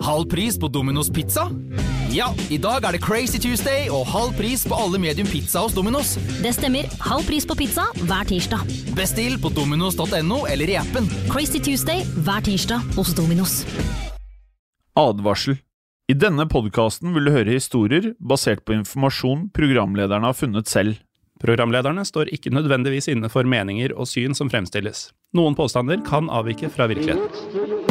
Halv pris på Domino's pizza? Ja, i dag er det Crazy Tuesday og halv pris på alle medium pizza hos Domino's. Det stemmer. Halv pris på pizza hver tirsdag. Bestill på dominos.no eller i appen. Crazy Tuesday hver tirsdag hos Dominos. Advarsel. I denne podkasten vil du høre historier basert på informasjon programlederne har funnet selv. Programlederne står ikke nødvendigvis inne for meninger og syn som fremstilles. Noen påstander kan avvike fra virkeligheten.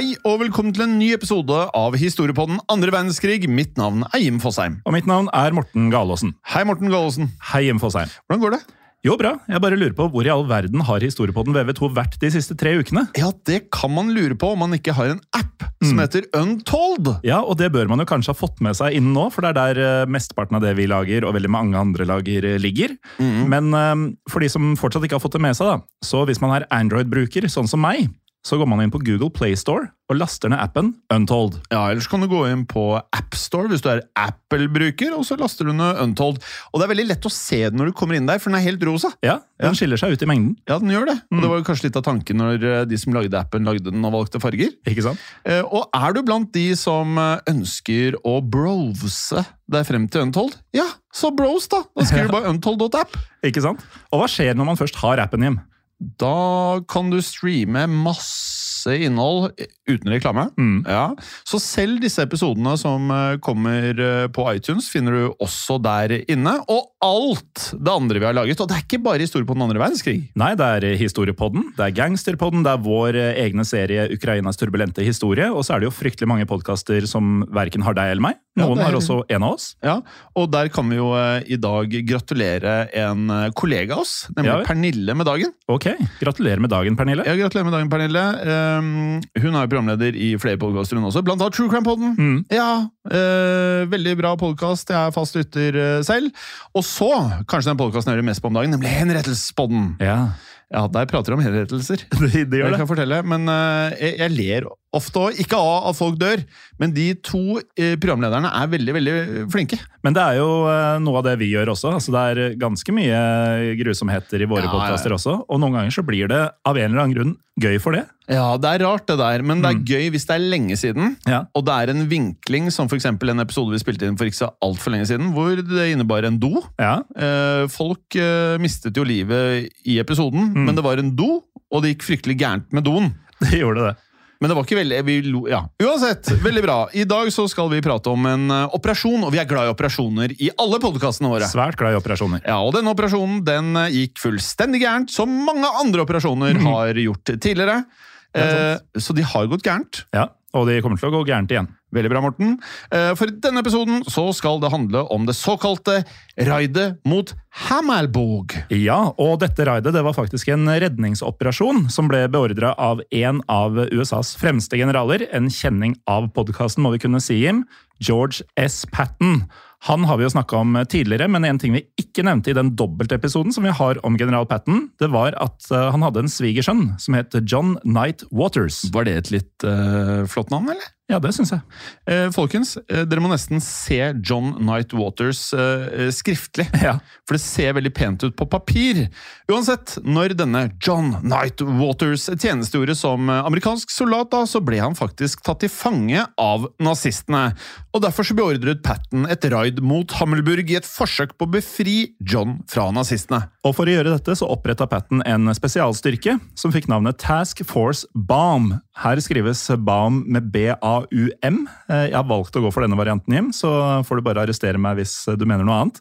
Hei og velkommen til en ny episode av Historiepodden andre verdenskrig. Mitt navn er Jim Fosheim. Og mitt navn er Morten Galaasen. Hei, Morten Galaasen. Hei, Jim Fosheim. Hvordan går det? Jo, bra. Jeg bare lurer på hvor i all verden har Historiepodden VV2 vært de siste tre ukene? Ja, det kan man lure på om man ikke har en app som heter Untold. Ja, og det bør man jo kanskje ha fått med seg innen nå, for det er der eh, mesteparten av det vi lager, og veldig mange andre lager, eh, ligger. Men eh, for de som fortsatt ikke har fått det med seg, da, så hvis man er Android-bruker, sånn som meg, så går man inn på Google Play Store og laster ned appen Untold. Ja, Ellers kan du gå inn på AppStore hvis du er Apple-bruker, og så laster du ned Untold. Og det er veldig lett å se den når du kommer inn der, for den er helt rosa. Ja, den skiller seg ut i mengden. Ja, den gjør det. Og det var jo kanskje litt av tanken når eh, de som lagde appen, lagde den og valgte farger. Ikke sant? Eh, Og er du blant de som eh, ønsker å browse deg frem til Untold? Ja, så browse, da! Da skriver du bare untold.app. Ikke sant? Og hva skjer når man først har appen hjem? Da kan du streame masse innhold uten reklame. Mm. Ja. Så selv disse episodene som eh, kommer eh, på iTunes, finner du også der inne. Og alt det andre vi har laget. Og det er ikke bare historie på den andre verdenskrig. Nei, det er Historiepodden, det er Gangsterpodden, det er vår eh, egne serie Ukrainas turbulente historie, og så er det jo fryktelig mange podkaster som verken har deg eller meg. Noen ja, er- har også en av oss. Ja, Og der kan vi jo eh, i dag gratulere en eh, kollega av oss, nemlig Ja. Pernille, med dagen. Ok, gratulerer med dagen, Pernille. Ja, Gratulerer med dagen, Pernille. Um, hun er jo programleder i flere podkaster, hun også. Blant annet True Crime-podden. Mm. Ja, eh, veldig bra podkast. Jeg er fast lytter eh, selv. Og så, kanskje den podkasten jeg hører mest på om dagen, nemlig Henrettelsespodden. Ja, Ja, der prater de om henrettelser. det, det gjør det. jeg fortelle, men eh, jeg, jeg ler ofte òg. Ikke av at folk dør, men de to eh, programlederne er veldig, veldig flinke. Men det er jo eh, noe av det vi gjør også. Altså, det er ganske mye grusomheter i våre Ja, podkaster også, og noen ganger så blir det av en eller annen grunn gøy for det. Ja, det er rart det der, men det er Mm. gøy hvis det er lenge siden. Ja. Og det er en vinkling, som eksempel en episode vi spilte inn for ikke så altfor lenge siden, hvor det innebar en do. Ja, Eh, folk eh, mistet jo livet i episoden, Mm. men det var en do, og det gikk fryktelig gærent med doen. det gjorde det. Men det var ikke veldig vi lo, ja. Uansett, veldig bra. I dag så skal vi prate om en uh, operasjon, og vi er glad i operasjoner i alle podkastene våre. Svært glad i operasjoner. Ja, og denne operasjonen den uh, gikk fullstendig gærent, som mange andre operasjoner mm. har gjort tidligere. Er Eh, så de har gått gærent. Ja, og de kommer til å gå gærent igjen. Veldig bra, Morten. Eh, For i denne episoden så skal det handle om det såkalte raidet mot Hammerburg. Ja, og dette raidet det var faktisk en redningsoperasjon som ble beordra av en av USAs fremste generaler, en kjenning av podkasten, må vi kunne si, Jim, George S. Patton. Han har vi jo snakka om tidligere, men en ting vi ikke nevnte i den dobbeltepisoden som vi har om general Patton, det var at eh, han hadde en svigersønn som het John Knight Waters. Var det et litt uh, flott navn, eller? Ja, det syns jeg. Eh, folkens, eh, dere må nesten se John Knight Waters eh, eh, skriftlig. Ja. For det ser veldig pent ut på papir. Uansett, når denne John Knight Waters tjenestegjorde som eh, amerikansk soldat, da, så ble han faktisk tatt til fange av nazistene. Og Derfor så beordret Patten et raid mot Hammelburg i et forsøk på å befri John fra nazistene. Og For å gjøre dette så oppretta Patten en spesialstyrke som fikk navnet Task Force BAUM. Her skrives BAUM med B-A-U-M. Eh, Jeg har valgt å gå for denne varianten, Jim, så får du bare arrestere meg hvis du mener noe annet.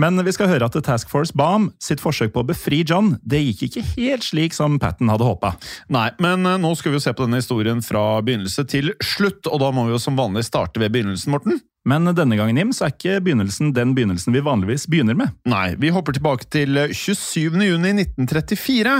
Men vi skal høre at Task Force BAUM sitt forsøk på å befri John det gikk ikke helt slik som Patten hadde håpa. Nei, men eh, nå skal vi jo se på denne historien fra begynnelse til slutt, og da må vi jo som vanlig starte ved begynnelsen, Morten. Men denne gangen Jim, så er ikke begynnelsen den begynnelsen vi vanligvis begynner med. Nei, vi hopper tilbake til 27. juni 1934.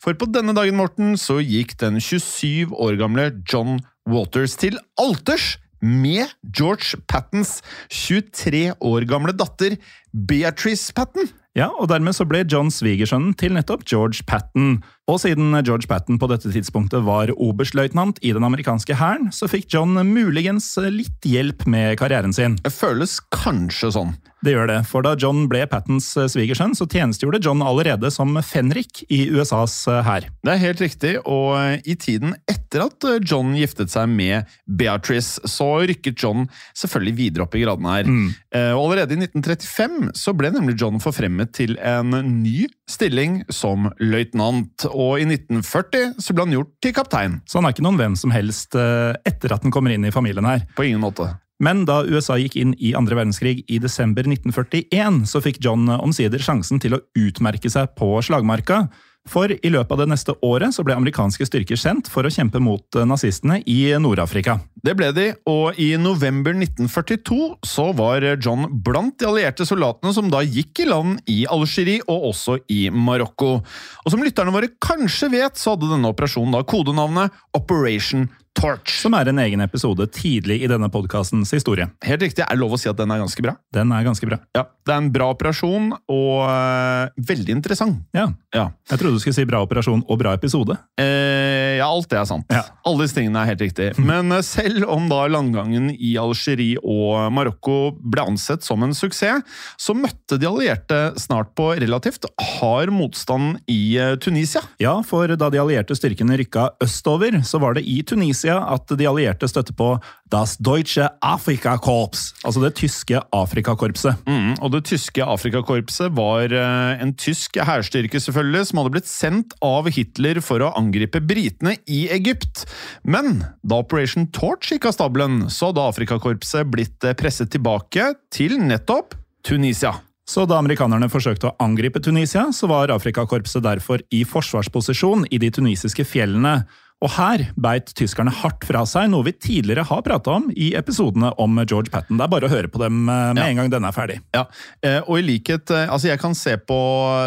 For på denne dagen, Morten, så gikk den 27 år gamle John Waters til alters med George Pattens 23 år gamle datter Beatrice Patten. Ja, og dermed så ble John svigersønnen til nettopp George Patton. Og siden George Patton på dette tidspunktet var oberstløytnant i den amerikanske hæren, så fikk John muligens litt hjelp med karrieren sin. Det føles kanskje sånn. Det gjør det, for da John ble Pattons svigersønn, så tjenestegjorde John allerede som fenrik i USAs hær. Det er helt riktig, og i tiden etter at John giftet seg med Beatrice, så rykket John selvfølgelig videre opp i gradene her. Mm. Eh, Og allerede i 1935 så ble nemlig John forfremmet til en ny stilling som løytnant, og i 1940 så ble han gjort til kaptein. Så han er ikke noen hvem som helst eh, etter at han kommer inn i familien her. På ingen måte. Men da USA gikk inn i andre verdenskrig i desember 1941, så fikk John omsider sjansen til å utmerke seg på slagmarka. For i løpet av det neste året så ble amerikanske styrker sendt for å kjempe mot nazistene i Nord-Afrika. Det ble de, og i november 1942 så var John blant de allierte soldatene som da gikk i land i Algerie og også i Marokko. Og som lytterne våre kanskje vet, så hadde denne operasjonen da kodenavnet Operation Torch. Som er en egen episode tidlig i denne podkastens historie. Helt riktig, er det lov å si at den er ganske bra? Den er ganske bra. Ja, Det er en bra operasjon, og øh, veldig interessant. Ja. Ja. Jeg trodde du skulle si bra operasjon og bra episode. Eh, ja, alt det er sant. Ja. Alle disse tingene er helt riktig. Men eh, selv om da landgangen i Algerie og Marokko ble ansett som en suksess, så møtte de allierte snart på relativt hard motstand i eh, Tunisia. Ja, for da de allierte styrkene rykka østover, så var det i Tunisia at de allierte støtter på Das Deutsche Afrikakorps, altså det tyske Afrikakorpset. Mm, og det tyske Afrikakorpset var eh, en tysk hærstyrke selvfølgelig, som hadde blitt sendt av Hitler for å angripe britene i Egypt. Men da Operation Torch gikk av stabelen, så hadde Afrikakorpset blitt eh, presset tilbake til nettopp Tunisia. Så da amerikanerne forsøkte å angripe Tunisia, så var Afrikakorpset derfor i forsvarsposisjon i de tunisiske fjellene. Og her beit tyskerne hardt fra seg, noe vi tidligere har prata om i episodene om George Patton. Det er bare å høre på dem eh, med Ja. en gang denne er ferdig. Ja, eh, og i likhet eh, Altså, jeg kan se på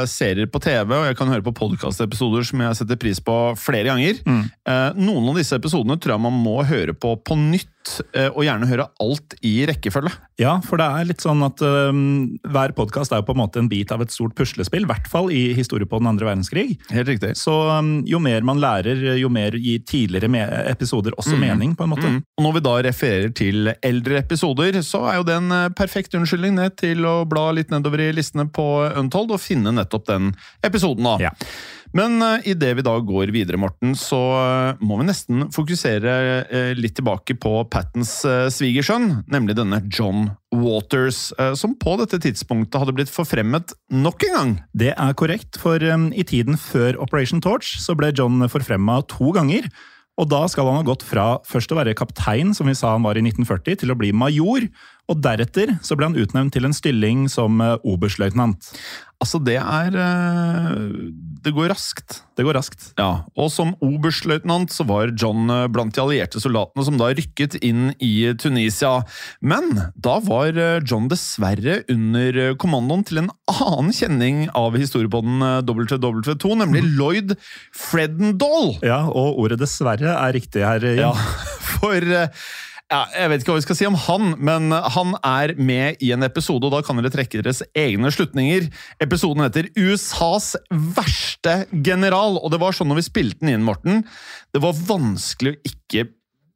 serier på TV, og jeg kan høre på podkastepisoder som jeg setter pris på flere ganger. Mm. Noen av disse episodene tror jeg man må høre på på nytt, eh, og gjerne høre alt i rekkefølge. Ja, for det er litt sånn at um, hver podkast er jo på en måte en bit av et stort puslespill, i hvert fall i historie på den andre verdenskrig. Helt riktig. Så um, jo mer man lærer, jo mer gir tidligere episoder også mening, på en måte. Mm. Og når vi da refererer til eldre episoder, så er jo det en eh, perfekt unnskyldning ned til å bla litt nedover i listene på Untold og finne nettopp den episoden. da. Ja. Men uh, idet vi da går videre, Morten, så eh, må vi nesten fokusere eh, litt tilbake på Pattens uh, svigersønn, nemlig denne John Waters, eh, som på dette tidspunktet hadde blitt forfremmet nok en gang. Det er korrekt, for i tiden før Operation Torch så ble John forfremma to ganger. Og da skal han ha gått fra først å være kaptein, som vi sa han var i 1940, til å bli major. Og deretter så ble han utnevnt til en stilling som eh, oberstløytnant. Altså, det er eh, Det går raskt. Det går raskt. Ja, og som oberstløytnant så var John eh, blant de allierte soldatene som da rykket inn i Tunisia. Men da var John dessverre under kommandoen til en annen kjenning av historiepodden eh, WW2, nemlig Lloyd Fredendall. Ja, og ordet dessverre er riktig her. Jim. Ja, for ja, Jeg vet ikke hva vi skal si om han, men han er med i en episode, og da kan dere trekke deres egne slutninger. Episoden heter USAs verste general, og det var sånn når vi spilte den inn, Morten. Det var vanskelig å ikke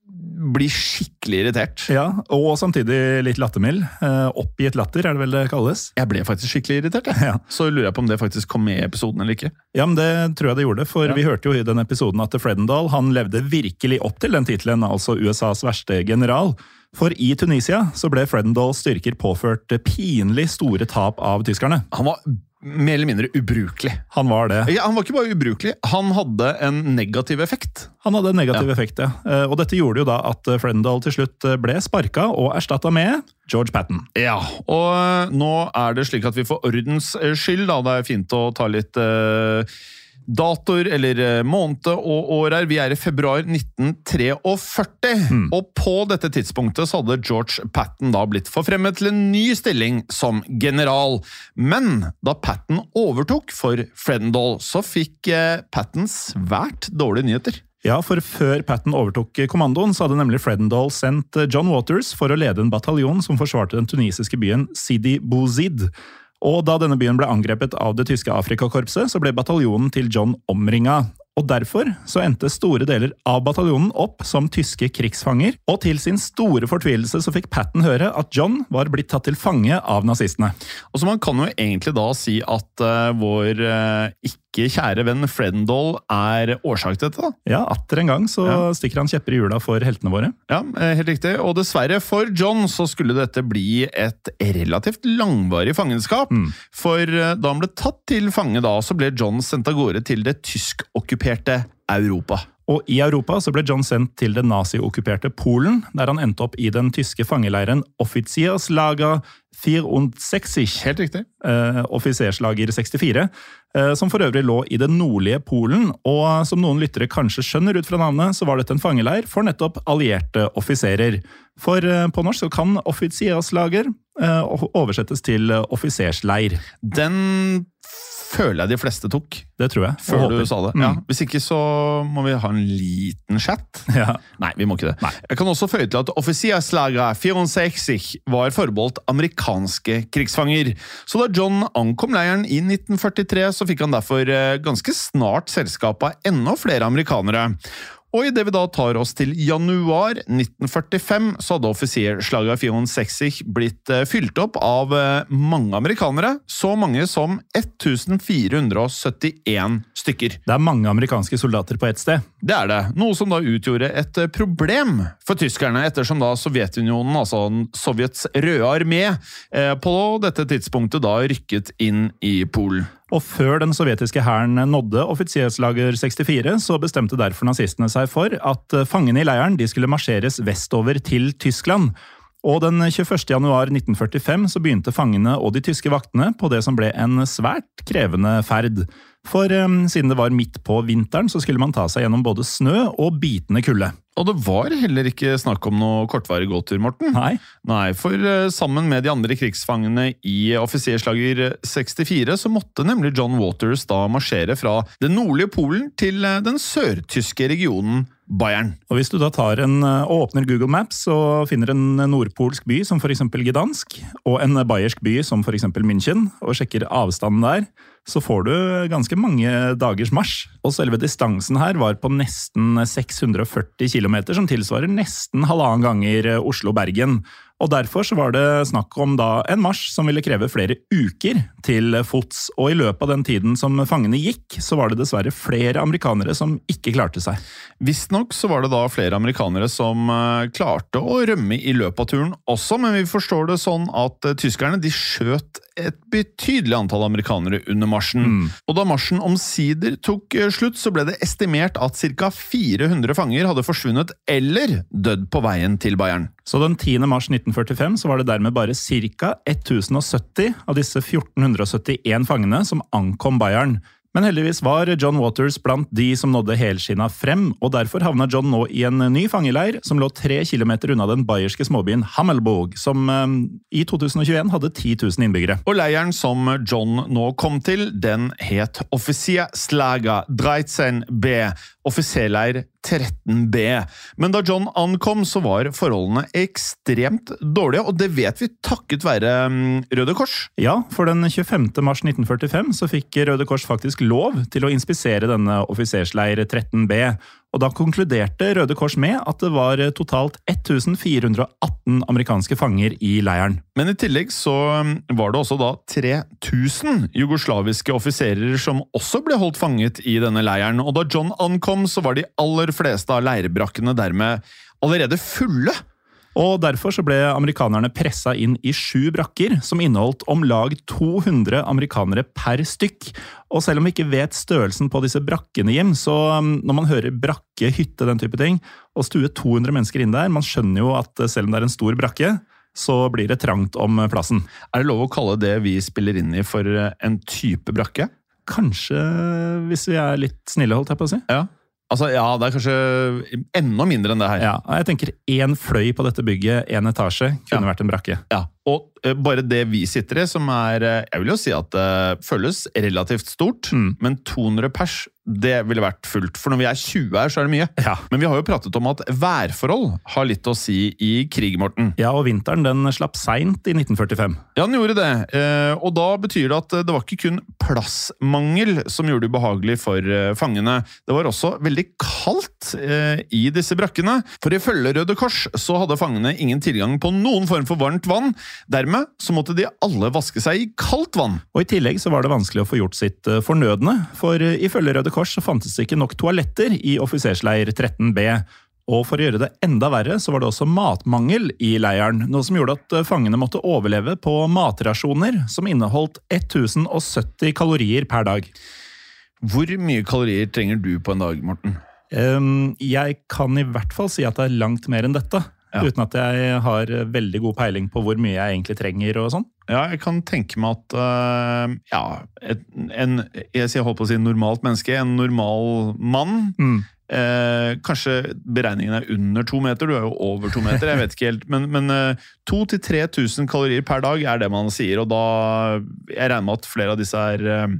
blir skikkelig irritert. Ja, Og samtidig litt lattermild. Eh, oppgitt latter, er det vel det kalles? Jeg ble faktisk skikkelig irritert. Jeg. Ja. Så lurer jeg på om det faktisk kom med i episoden eller ikke. Ja, men Det tror jeg det gjorde, for Ja. vi hørte jo i den episoden at Fredendal han levde virkelig opp til den tittelen, altså USAs verste general. For i Tunisia så ble Fredendals styrker påført pinlig store tap av tyskerne. Han var mer eller mindre ubrukelig. Han var det. Ja, han var ikke bare ubrukelig, han hadde en negativ effekt. Han hadde en negativ Ja. effekt, ja. Eh, Og dette gjorde jo da at Frendal til slutt eh, ble sparka og erstatta med George Patton. Ja, og nå er det slik at vi for ordens skyld, da, det er fint å ta litt øh, datoer eller øh, måned og år her. Vi er i februar 1943, og på dette tidspunktet så hadde George Patton da blitt forfremmet til en ny stilling som general. Men da Patton overtok for Fredendal, så fikk Patten Patton svært dårlige nyheter. Ja, for før Patton overtok kommandoen, så hadde nemlig Fredendal sendt eh, John Waters for å lede en bataljon som forsvarte den tunisiske byen Sidi Bouzid. Og da denne byen ble angrepet av det tyske Afrikakorpset, så ble bataljonen til John omringa. Og derfor så endte store deler av bataljonen opp som tyske krigsfanger, og til sin store fortvilelse så fikk Patton høre at John var blitt tatt til fange av nazistene. Og så Man kan jo egentlig da si at uh, vår uh, ikke kjære venn Fredendall er årsak til dette. da. Ja, atter en gang så Ja. stikker han kjepper i hjula for heltene våre. Ja, eh, helt riktig. Og dessverre for John så skulle dette bli et relativt langvarig fangenskap. For eh, da han ble tatt til fange da, så ble John sendt av gårde til det tyskokkuperte Europa. Og i Europa så ble John sendt til det naziokkuperte Polen, der han endte opp i den tyske fangeleiren Offizierslager 64. Helt riktig. Eh, offiserslager 64, eh, som for øvrig lå i det nordlige Polen. Og som noen lyttere kanskje skjønner ut fra navnet, så var dette en fangeleir for nettopp allierte offiserer. For eh, på norsk så kan Offizierslager eh, oversettes til offisersleir. Den føler jeg de fleste tok, Det tror jeg. før du sa det. Mm. Ja, hvis ikke så må vi ha en liten chat. Ja. Nei, vi må ikke det. Jeg kan også føye til at Offisierslager 64 var forbeholdt amerikanske krigsfanger. Så da John ankom leiren i 1943, så fikk han derfor eh, ganske snart selskap av enda flere amerikanere. Og idet vi da tar oss til januar 1945, så hadde offisierslaget 64 blitt eh, fylt opp av eh, mange amerikanere. Så mange som 1471 stykker. Det er mange amerikanske soldater på ett sted. Det er det, noe som da utgjorde et eh, problem for tyskerne, ettersom da Sovjetunionen, altså Sovjets røde armé, på dette tidspunktet da rykket inn i Polen. Og før den sovjetiske hæren nådde offisierslager 64, så bestemte derfor nazistene seg for at fangene i leiren skulle marsjeres vestover til Tyskland. Og den 21. januar 1945 så begynte fangene og de tyske vaktene på det som ble en svært krevende ferd. For um, siden det var midt på vinteren, så skulle man ta seg gjennom både snø og bitende kulde. Og det var heller ikke snakk om noe kortvarig gåtur, Morten. Nei, Nei, for eh, sammen med de andre krigsfangene i offiserslager 64, så måtte nemlig John Waters da marsjere fra det nordlige Polen til eh, den sørtyske regionen Bayern. Og Hvis du da tar en, eh, og åpner Google Maps og finner en nordpolsk by som f.eks. Gdansk, og en bayersk by som f.eks. München, og sjekker avstanden der, så får du ganske mange dagers marsj. Og selve distansen her var på nesten 640 km, som tilsvarer nesten halvannen ganger Oslo-Bergen. Og Derfor så var det snakk om da en marsj som ville kreve flere uker til fots. Og i løpet av den tiden som fangene gikk, så var det dessverre flere amerikanere som ikke klarte seg. Visstnok så var det da flere amerikanere som eh, klarte å rømme i løpet av turen også, men vi forstår det sånn at eh, tyskerne de skjøt et betydelig antall amerikanere under marsjen. Og da marsjen omsider tok eh, slutt, så ble det estimert at ca. 400 fanger hadde forsvunnet eller dødd på veien til Bayern. Så den 10. mars 1945 så var det dermed bare ca. 1070 av disse 1471 fangene som ankom Bayern. Men heldigvis var John Waters blant de som nådde helskinna frem, og derfor havna John nå i en ny fangeleir som lå tre kilometer unna den bayerske småbyen Hammelburg, som eh, i 2021 hadde 10 000 innbyggere. Og leiren som John nå kom til, den het Offisierslager 13B, offiserleir 13B. Men da John ankom, så var forholdene ekstremt dårlige, og det vet vi takket være mm, Røde Kors. Ja, for den 25. mars 1945 så fikk Røde Kors faktisk lov til å inspisere denne offisersleir 13B. Og da konkluderte Røde Kors med at det var totalt 1418 amerikanske fanger i leiren. Men i tillegg så um, var det også da 3000 jugoslaviske offiserer som også ble holdt fanget i denne leiren, og da John ankom, så var de aller fleste av leirbrakkene dermed allerede fulle. Og Derfor så ble amerikanerne pressa inn i sju brakker, som inneholdt om lag 200 amerikanere per stykk. Og selv om vi ikke vet størrelsen på disse brakkene, Jim, så um, når man hører brakke, hytte, den type ting, og stue 200 mennesker inn der, man skjønner jo at eh, selv om det er en stor brakke, så blir det trangt om plassen. Er det lov å kalle det vi spiller inn i for eh, en type brakke? Kanskje, hvis vi er litt snille, holdt jeg på å si. Ja. Altså, ja, det er kanskje enda mindre enn det her. Ja, jeg tenker én fløy på dette bygget, én etasje, kunne Ja. vært en brakke. Ja, og uh, bare det vi sitter i, som er eh, Jeg vil jo si at det føles relativt stort, Mm. men 200 pers, det ville vært fullt. For når vi er 20 her, så er det mye. Ja. Men vi har jo pratet om at værforhold har litt å si i krig, Morten. Ja, og vinteren den slapp seint i 1945. Ja, den gjorde det. Eh, Og da betyr det at det var ikke kun plassmangel som gjorde det ubehagelig for eh, fangene. Det var også veldig kaldt eh, i disse brakkene. For ifølge Røde Kors så hadde fangene ingen tilgang på noen form for varmt vann. Dermed så måtte de alle vaske seg i kaldt vann. Og I tillegg så var det vanskelig å få gjort sitt eh, fornødne, for eh, ifølge Røde Kors så fantes det ikke nok toaletter i offisersleir 13B. Og for å gjøre det enda verre, så var det også matmangel i leiren, noe som gjorde at eh, fangene måtte overleve på matrasjoner som inneholdt 1070 kalorier per dag. Hvor mye kalorier trenger du på en dag, Morten? Um, Jeg kan i hvert fall si at det er langt mer enn dette. Ja. Uten at jeg har eh, veldig god peiling på hvor mye jeg egentlig trenger og sånn. Ja, jeg kan tenke meg at uh, ja, et, en, jeg holdt på å si normalt menneske, en normal mann Mm. uh, kanskje beregningen er under to meter, du er jo over to meter, jeg vet ikke helt. Men, men uh, 2000-3000 kalorier per dag er det man sier, og da Jeg regner med at flere av disse er, eh,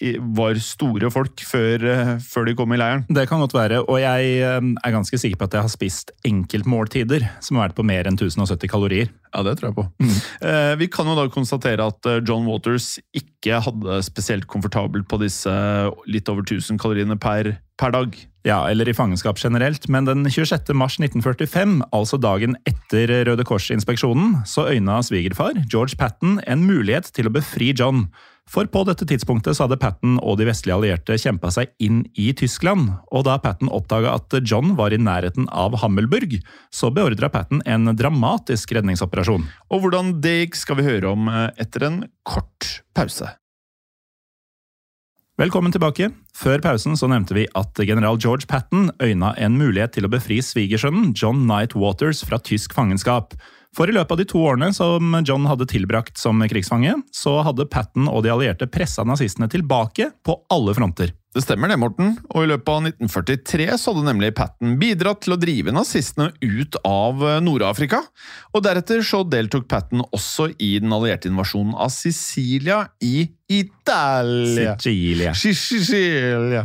var store folk før, eh, før de kom i leiren. Det kan godt være, og jeg eh, er ganske sikker på at jeg har spist enkeltmåltider som har vært på mer enn 1070 kalorier. Ja, det tror jeg på. Mm. vi kan jo da konstatere at eh, John Waters ikke hadde spesielt komfortabelt på disse litt over 1000 kaloriene per, per dag. Ja, eller i fangenskap generelt, men den 26. mars 1945, altså dagen etter Røde Kors-inspeksjonen, så øyna svigerfar, George Patton, en mulighet til å befri John. For på dette tidspunktet så hadde Patton og de vestlige allierte kjempa seg inn i Tyskland, og da Patton oppdaga at John var i nærheten av Hammelburg, så beordra Patton en dramatisk redningsoperasjon. Og hvordan det gikk, skal vi høre om eh, etter en kort pause. Velkommen tilbake. Før pausen så nevnte vi at general George Patton øyna en mulighet til å befri svigersønnen John Knight Waters fra tysk fangenskap. For i løpet av de to årene som John hadde tilbrakt som krigsfange, så hadde Patton og de allierte pressa nazistene tilbake på alle fronter. Det stemmer det, Morten. Og i løpet av 1943 så hadde nemlig Patton bidratt til å drive nazistene ut av eh, Nord-Afrika. Og deretter så deltok Patton også i den allierte invasjonen av Sicilia i Italia. Sicilia. Sicilia.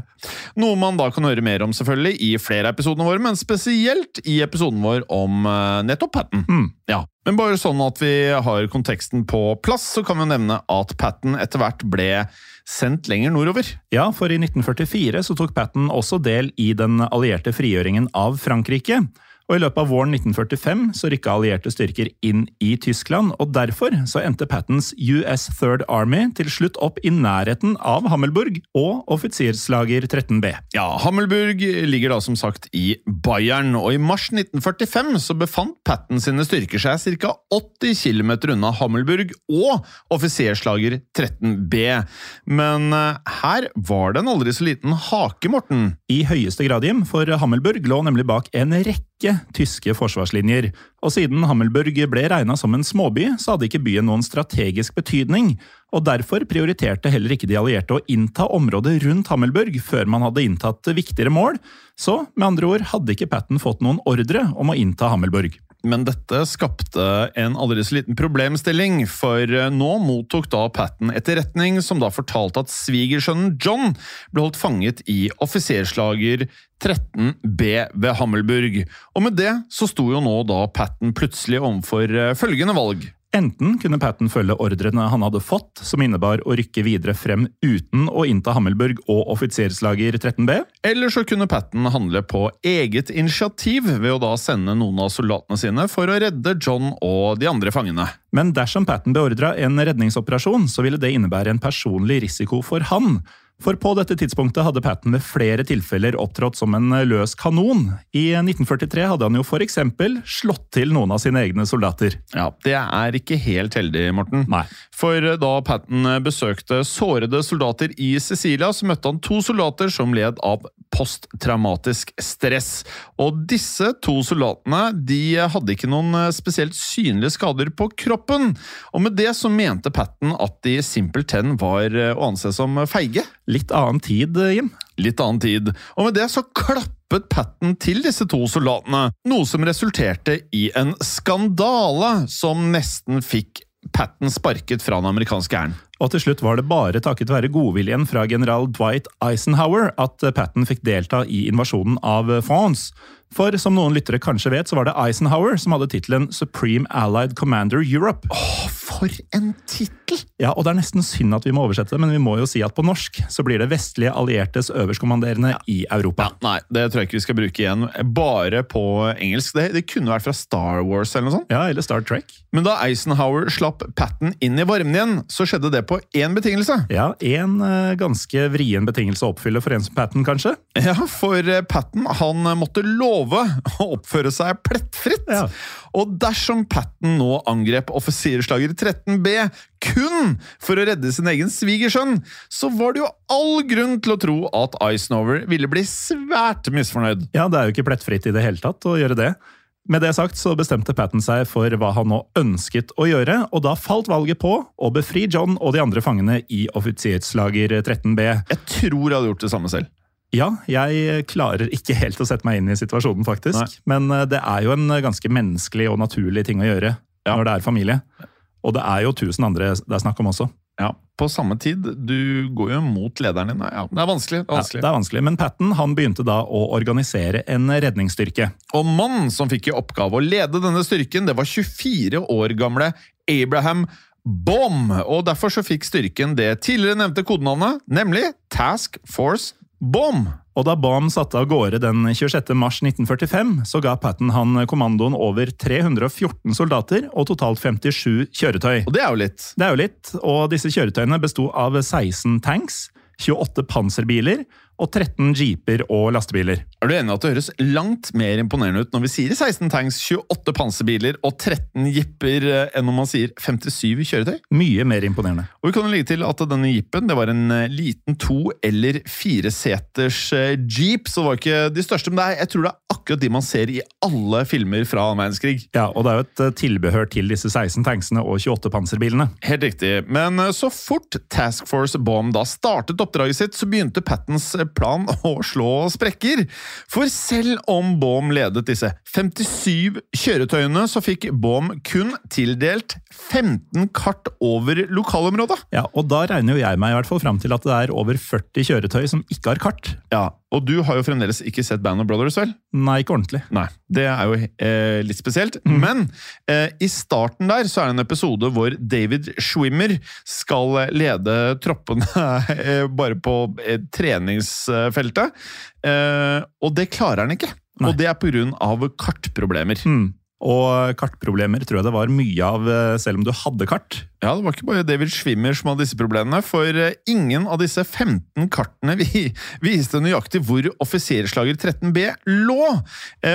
Noe man da kan høre mer om selvfølgelig i flere av episodene våre, men spesielt i episoden vår om eh, nettopp Patton. Mm. Ja, Men bare sånn at vi har konteksten på plass, så kan vi nevne at Patton etter hvert ble sendt lenger nordover. Ja, for i 1944 så tok Patton også del i den allierte frigjøringen av Frankrike. Og I løpet av våren 1945 så rykka allierte styrker inn i Tyskland, og derfor så endte Pattons US Third Army til slutt opp i nærheten av Hammelburg og offiserslager 13B. Ja, Hammelburg ligger da som sagt i Bayern, og i mars 1945 så befant Patten sine styrker seg ca. 80 km unna Hammelburg og offiserslager 13B. Men eh, her var det en aldri så liten hake, Morten. I høyeste grad, Jim, for Hammelburg lå nemlig bak en rekke tyske forsvarslinjer. Og siden Hammelburg ble regna som en småby, så hadde ikke byen noen strategisk betydning. Og derfor prioriterte heller ikke de allierte å innta området rundt Hammelburg før man hadde inntatt viktigere mål. Så med andre ord hadde ikke Patten fått noen ordre om å innta Hammelburg. Men dette skapte en aldri så liten problemstilling, for eh, nå mottok da Patton etterretning som da fortalte at svigersønnen John ble holdt fanget i offiserslager 13B ved Hammelburg. Og med det så sto jo nå da Patton plutselig overfor eh, følgende valg. Enten kunne Patton følge ordrene han hadde fått, som innebar å rykke videre frem uten å innta Hammelburg og offiserslager 13B. Eller så kunne Patton handle på eget initiativ ved å da sende noen av soldatene sine for å redde John og de andre fangene. Men dersom Patton beordra en redningsoperasjon, så ville det innebære en personlig risiko for han. For på dette tidspunktet hadde Patton ved flere tilfeller opptrådt som en løs kanon. I 1943 hadde han jo eksempel slått til noen av sine egne soldater. Ja, Det er ikke helt heldig, Morten. Nei. For da Patton besøkte sårede soldater i Sicilia, så møtte han to soldater som led av posttraumatisk stress. Og disse to soldatene de hadde ikke noen spesielt synlige skader på kroppen. Og med det så mente Patton at de simpelthen var å anse som feige. Litt annen tid, Jim. Litt annen tid. Og med det så klappet Patton til disse to soldatene, noe som resulterte i en skandale som nesten fikk Patton sparket fra den amerikanske hæren. Og til slutt var det bare takket være godviljen fra general Dwight Eisenhower at Patton fikk delta i invasjonen av France. For som noen lyttere kanskje vet, så var det Eisenhower som hadde tittelen Supreme Allied Commander Europe. Åh, for en tittel! Ja, og det er nesten synd at vi må oversette det, men vi må jo si at på norsk så blir det vestlige alliertes øverstkommanderende ja. i Europa. Ja, nei, det tror jeg ikke vi skal bruke igjen. Bare på engelsk. Det, det, kunne vært fra Star Wars eller noe sånt. Ja, eller Star Trek. Men da Eisenhower slapp Patten inn i varmen igjen, så skjedde det på én betingelse. Ja, én uh, ganske vrien betingelse å oppfylle for en som Patten, kanskje? Ja, for uh, Patten han måtte love å oppføre seg plettfritt. Ja. Og dersom Patten nå angrep offiserslager 13B kun for å redde sin egen svigersønn, så var det jo all grunn til å tro at Eisenhower ville bli svært misfornøyd. Ja, det er jo ikke plettfritt i det hele tatt å gjøre det. Med det sagt så bestemte Patten seg for hva han nå ønsket å gjøre, og da falt valget på å befri John og de andre fangene i offiserslager 13B. Jeg tror jeg hadde gjort det samme selv. Ja, jeg klarer ikke helt å sette meg inn i situasjonen, faktisk. Nei. Men det er jo en ganske menneskelig og naturlig ting å gjøre ja. når det er familie. Og det er jo tusen andre det er snakk om også. Ja, På samme tid, du går jo mot lederen din. Ja, det er vanskelig. Det er vanskelig. Ja, det er vanskelig. Men Patten han begynte da å organisere en redningsstyrke. Og mannen som fikk i oppgave å lede denne styrken, det var 24 år gamle Abraham Baum. Og derfor så fikk styrken det tidligere nevnte kodenavnet, nemlig Task Force Baum. Og da Baum satte av gårde den 26. mars 1945, så ga Patten han kommandoen over 314 soldater og totalt 57 kjøretøy. Og det er jo litt. Det er jo litt, og disse kjøretøyene besto av 16 tanks, 28 panserbiler og 13 jeeper og lastebiler. Er du enig i at det høres langt mer imponerende ut når vi sier 16 tanks, 28 panserbiler og 13 jipper, eh, enn når man sier 57 kjøretøy? Mye mer imponerende. Og vi kan jo legge til at denne jeepen det var en eh, liten to- eller fireseters eh, jeep, så det var ikke de største, men det er, jeg tror det er akkurat de man ser i alle filmer fra annen verdenskrig. Ja, og det er jo et tilbehør til disse 16 tanksene og 28 panserbilene. Helt riktig, men så fort Task Force Bomb da startet oppdraget sitt, så begynte Pattens plan å slå sprekker. For selv om Baum ledet disse 57 kjøretøyene, så fikk Baum kun tildelt 15 kart over lokalområdet. Ja, og da regner jo jeg meg i hvert fall fram til at det er over 40 kjøretøy som ikke har kart. Ja, og du har jo fremdeles ikke sett Band of Brothers, vel? Nei, ikke ordentlig. Nei, Det er jo eh, litt spesielt. Mm. Men eh, i starten der så er det en episode hvor David Schwimmer skal lede troppene eh, bare på eh, treningsfeltet. Eh, og det klarer han ikke. Nei. Og det er pga. kartproblemer. Mm. Og kartproblemer tror jeg det var mye av, eh, selv om du hadde kart. Ja, det var ikke bare David Schwimmer som hadde disse problemene, for eh, ingen av disse 15 kartene vi, viste nøyaktig hvor offiserslager 13B lå.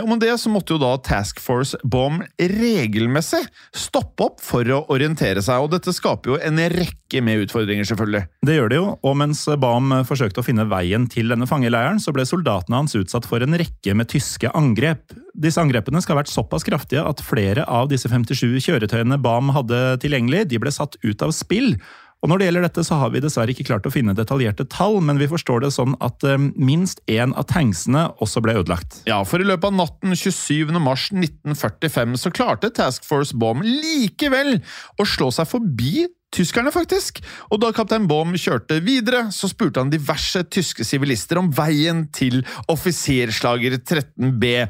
Om og med det så måtte jo da Task Force Bomb regelmessig stoppe opp for å orientere seg, og dette skaper jo en rekke med utfordringer, selvfølgelig. Det gjør det jo, og mens Baum forsøkte å finne veien til denne fangeleiren, så ble soldatene hans utsatt for en rekke med tyske angrep. Disse angrepene skal ha vært såpass kraftige at flere av disse 57 kjøretøyene Baum hadde tilgjengelig, de ble satt ut av spill. Og Når det gjelder dette, så har vi dessverre ikke klart å finne detaljerte tall, men vi forstår det sånn at um, minst én av tanksene også ble ødelagt. Ja, for i løpet av natten 27. mars 1945 så klarte Task Force Baum likevel å slå seg forbi tyskerne, faktisk. Og da kaptein Baum kjørte videre, så spurte han diverse tyske sivilister om veien til offiserslager 13B.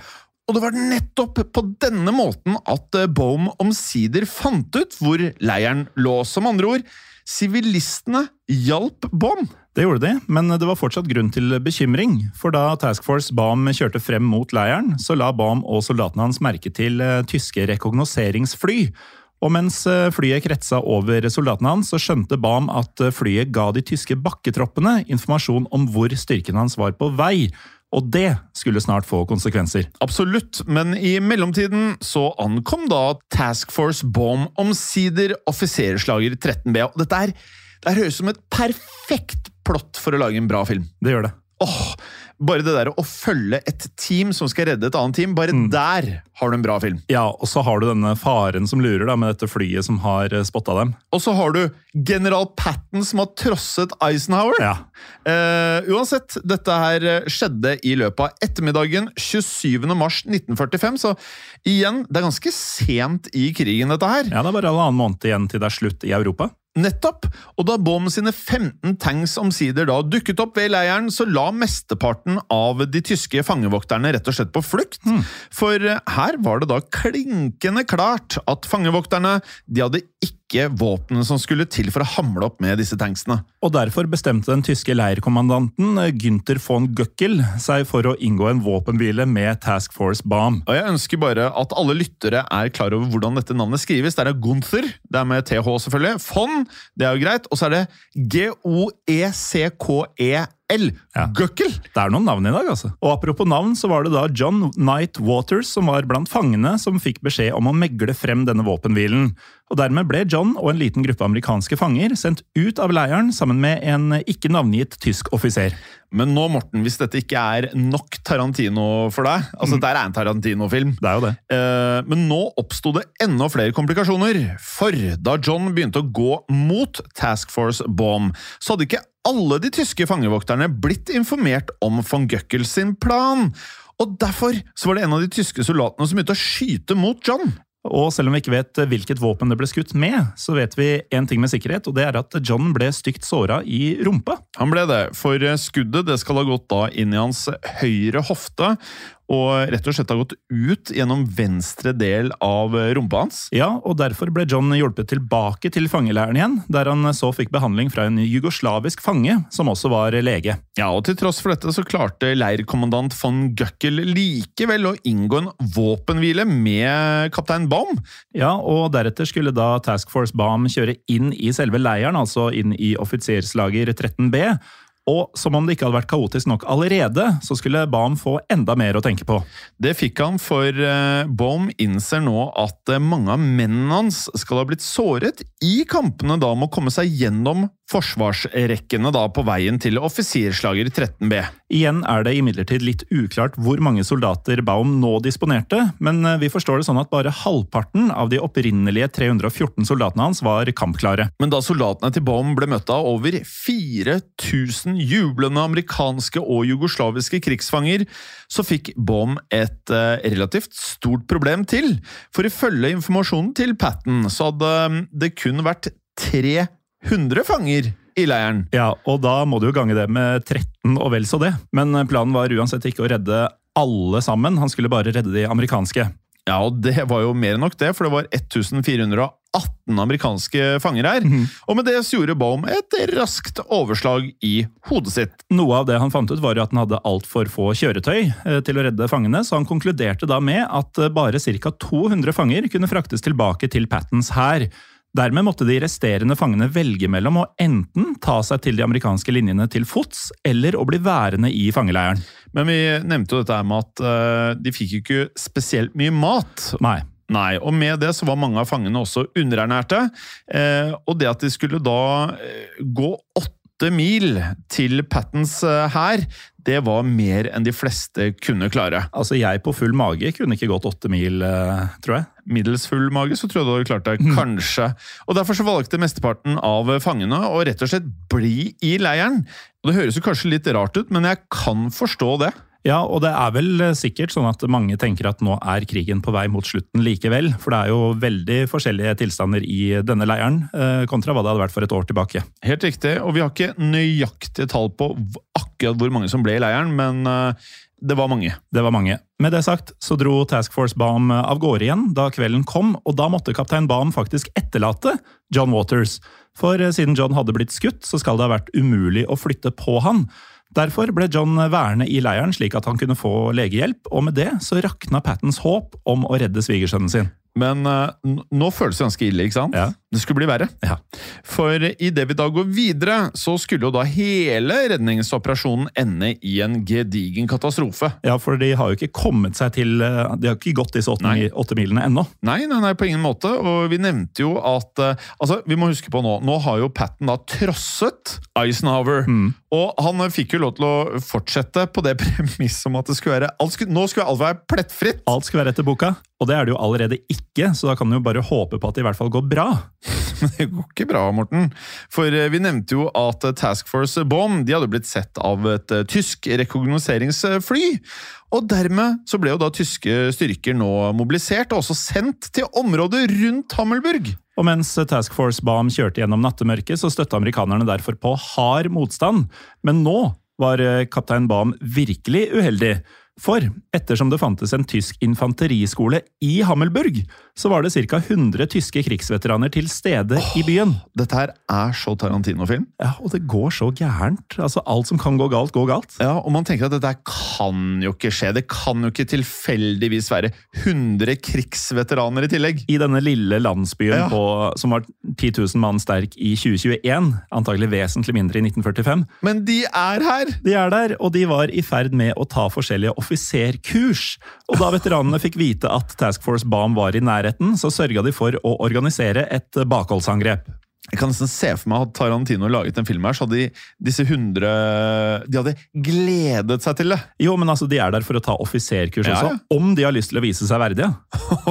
Og det var nettopp på denne måten at eh, Bohm omsider fant ut hvor leiren lå. Som andre ord, sivilistene hjalp Bohm. Det gjorde de, men det var fortsatt grunn til bekymring. For da Task Force Baum kjørte frem mot leiren, så la Baum og soldatene hans merke til eh, tyske rekognoseringsfly. Og mens eh, flyet kretsa over soldatene hans, så skjønte Baum at flyet ga de tyske bakketroppene informasjon om hvor styrken hans var på vei. Og det skulle snart få konsekvenser. Absolutt, men i mellomtiden så ankom da Task Force Bomb omsider offiserslager 13B. Og dette her, det her høres ut som et perfekt plott for å lage en bra film. Det gjør det. Åh, bare det der å følge et team som skal redde et annet team, bare der har du en bra film. Ja, og så har du denne faren som lurer da, med dette flyet som har eh, spotta dem. Og så har du general Patton som har trosset Eisenhower. Ja. Uh, uansett, dette her eh, skjedde i løpet av ettermiddagen 27. mars 1945, så igjen, det er ganske sent i krigen, dette her. Ja, det er bare halvannen måned igjen til det er slutt i Europa. Nettopp! Og da Baum sine 15 tanks omsider da dukket opp ved leiren, så la mesteparten av de tyske fangevokterne rett og slett på flukt. For eh, her var det da klinkende klart at fangevokterne de hadde ikke våpnene som skulle til for å hamle opp med disse tanksene. Og derfor bestemte den tyske leirkommandanten eh, Günther von Göckel seg for å inngå en våpenhvile med Task Force Bomb. Og jeg ønsker bare at alle lyttere er klar over hvordan dette navnet skrives. Det er Gunther, det er med TH selvfølgelig. Von, det er jo greit. Og så er det G-O-E-C-K-E-L. Ja. Gøkkel! Det er noen navn i dag, altså. Og apropos navn, så var det da John Knight Waters som var blant fangene som fikk beskjed om å megle frem denne våpenhvilen. Og dermed ble John og en liten gruppe amerikanske fanger sendt ut av leiren sammen med en ikke navngitt tysk offiser. Men nå, Morten, hvis dette ikke er nok Tarantino for deg Altså, Mm. det er en Tarantino-film. Det er jo det. Eh, men nå oppsto det enda flere komplikasjoner. For da John begynte å gå mot Task Force Bomb, så hadde ikke alle de tyske fangevokterne blitt informert om von Göckel sin plan. Og derfor så var det en av de tyske soldatene som begynte å skyte mot John. Og selv om vi ikke vet hvilket våpen det ble skutt med, så vet vi en ting med sikkerhet, og det er at John ble stygt såra i rumpa. Han ble det, for skuddet det skal ha gått da inn i hans høyre hofte, og rett og slett har gått ut gjennom venstre del av rumpa hans. Ja, og derfor ble John hjulpet tilbake til fangeleiren igjen, der han så fikk behandling fra en jugoslavisk fange, som også var lege. Ja, og til tross for dette så klarte leirkommandant von Guckel likevel å inngå en våpenhvile med kaptein Baum. Ja, og deretter skulle da Task Force Baum kjøre inn i selve leiren, altså inn i offiserslager 13B. Og som om det ikke hadde vært kaotisk nok allerede, så skulle Baum få enda mer å tenke på. Det fikk han, for eh, Baum innser nå at eh, mange av mennene hans skal ha blitt såret i kampene da med å komme seg gjennom forsvarsrekkene da på veien til offiserslager 13B. Igjen er det imidlertid litt uklart hvor mange soldater Baum nå disponerte, men eh, vi forstår det sånn at bare halvparten av de opprinnelige 314 soldatene hans var kampklare. Men da soldatene til Baum ble møtt av over 4000 jublende amerikanske og jugoslaviske krigsfanger, så fikk Baum et eh, relativt stort problem til. For ifølge informasjonen til Patten så hadde eh, det kun vært 300 fanger i leiren. Ja, og da må du jo gange det med 13 og vel så det. Men eh, planen var uansett ikke å redde alle sammen, han skulle bare redde de amerikanske. Ja, og det var jo mer enn nok det, for det var 1418 amerikanske fanger her. Og med det så gjorde Baum et raskt overslag i hodet sitt. Noe av det han fant ut var jo at han hadde altfor få kjøretøy eh, til å redde fangene, så han konkluderte da med at eh, bare ca. 200 fanger kunne fraktes tilbake til Pattens hær. Dermed måtte de resterende fangene velge mellom å enten ta seg til de amerikanske linjene til fots, eller å bli værende i fangeleiren. Men vi nevnte jo dette med at uh, de fikk jo ikke spesielt mye mat. Nei. Nei, og med det så var mange av fangene også underernærte. Uh, og det at de skulle da uh, gå åtte mil til Pattens hær, det var mer enn de fleste kunne klare. Altså, jeg på full mage kunne ikke gått åtte mil, tror jeg. Middels full mage, så tror jeg du hadde klart det. Kanskje. Og Derfor så valgte mesteparten av fangene å rett og slett bli i leiren. Og Det høres jo kanskje litt rart ut, men jeg kan forstå det. Ja, og det er vel eh, sikkert sånn at mange tenker at nå er krigen på vei mot slutten likevel. For det er jo veldig forskjellige tilstander i denne leiren, eh, kontra hva det hadde vært for et år tilbake. Helt riktig, og vi har ikke nøyaktige tall på akkurat hvor mange som ble i leiren, men eh, det var mange. Det var mange. Med det sagt så dro Task Force Baum av gårde igjen da kvelden kom, og da måtte kaptein Baum faktisk etterlate John Waters. For eh, siden John hadde blitt skutt, så skal det ha vært umulig å flytte på han. Derfor ble John værende i leiren slik at han kunne få legehjelp, og med det så rakna Pattens håp om å redde svigersønnen sin. Men eh, nå føles det ganske ille, ikke sant? Ja. Det skulle bli verre. Ja. For idet vi da går videre, så skulle jo da hele redningsoperasjonen ende i en gedigen katastrofe. Ja, for de har jo ikke kommet seg til eh, De har ikke gått disse åtte, Nei. milene ennå. Nei, nei, nei, på ingen måte. Og vi nevnte jo at eh, Altså, vi må huske på nå Nå har jo Patten da trosset Eisenhower. Og han eh, fikk jo lov til å fortsette på det premisset om at det skulle være skulle, Nå skulle alt være plettfritt! Alt skulle være etter boka, og det er det jo allerede ikke, så da kan du jo bare håpe på at det i hvert fall går bra. Men det går ikke bra, Morten. For eh, vi nevnte jo at eh, Task Force Bomb de hadde blitt sett av et eh, tysk rekognoseringsfly. Og dermed så ble jo da tyske styrker nå mobilisert og også sendt til området rundt Hammelburg. Og mens Task Force Bomb kjørte gjennom nattemørket, så støtta amerikanerne derfor på hard motstand. Men nå var kaptein Baum virkelig uheldig. For ettersom det fantes en tysk infanteriskole i Hammelburg, så var det ca. 100 tyske krigsveteraner til stede i byen. Dette her er så Tarantino-film. Ja, Og det går så gærent. Altså, Alt som kan gå galt, går galt. Ja, og man tenker at dette kan jo ikke skje. Det kan jo ikke tilfeldigvis være 100 krigsveteraner i tillegg. I denne lille landsbyen Ja. på, som var 10 000 mann sterk i 2021, antagelig vesentlig mindre i 1945, Men de er her! De er der, og de var i ferd med å ta forskjellige offiserkurs. Og da veteranene fikk vite at Task Force Bam var i nærheten, så sørga de for å organisere et bakholdsangrep. Jeg kan nesten se for meg at Tarantino laget en film her, så hadde de, disse 100 De hadde gledet seg til det! Jo, men altså, de er der for å ta offiserkurs Ja, også, ja. om de har lyst til å vise seg verdige.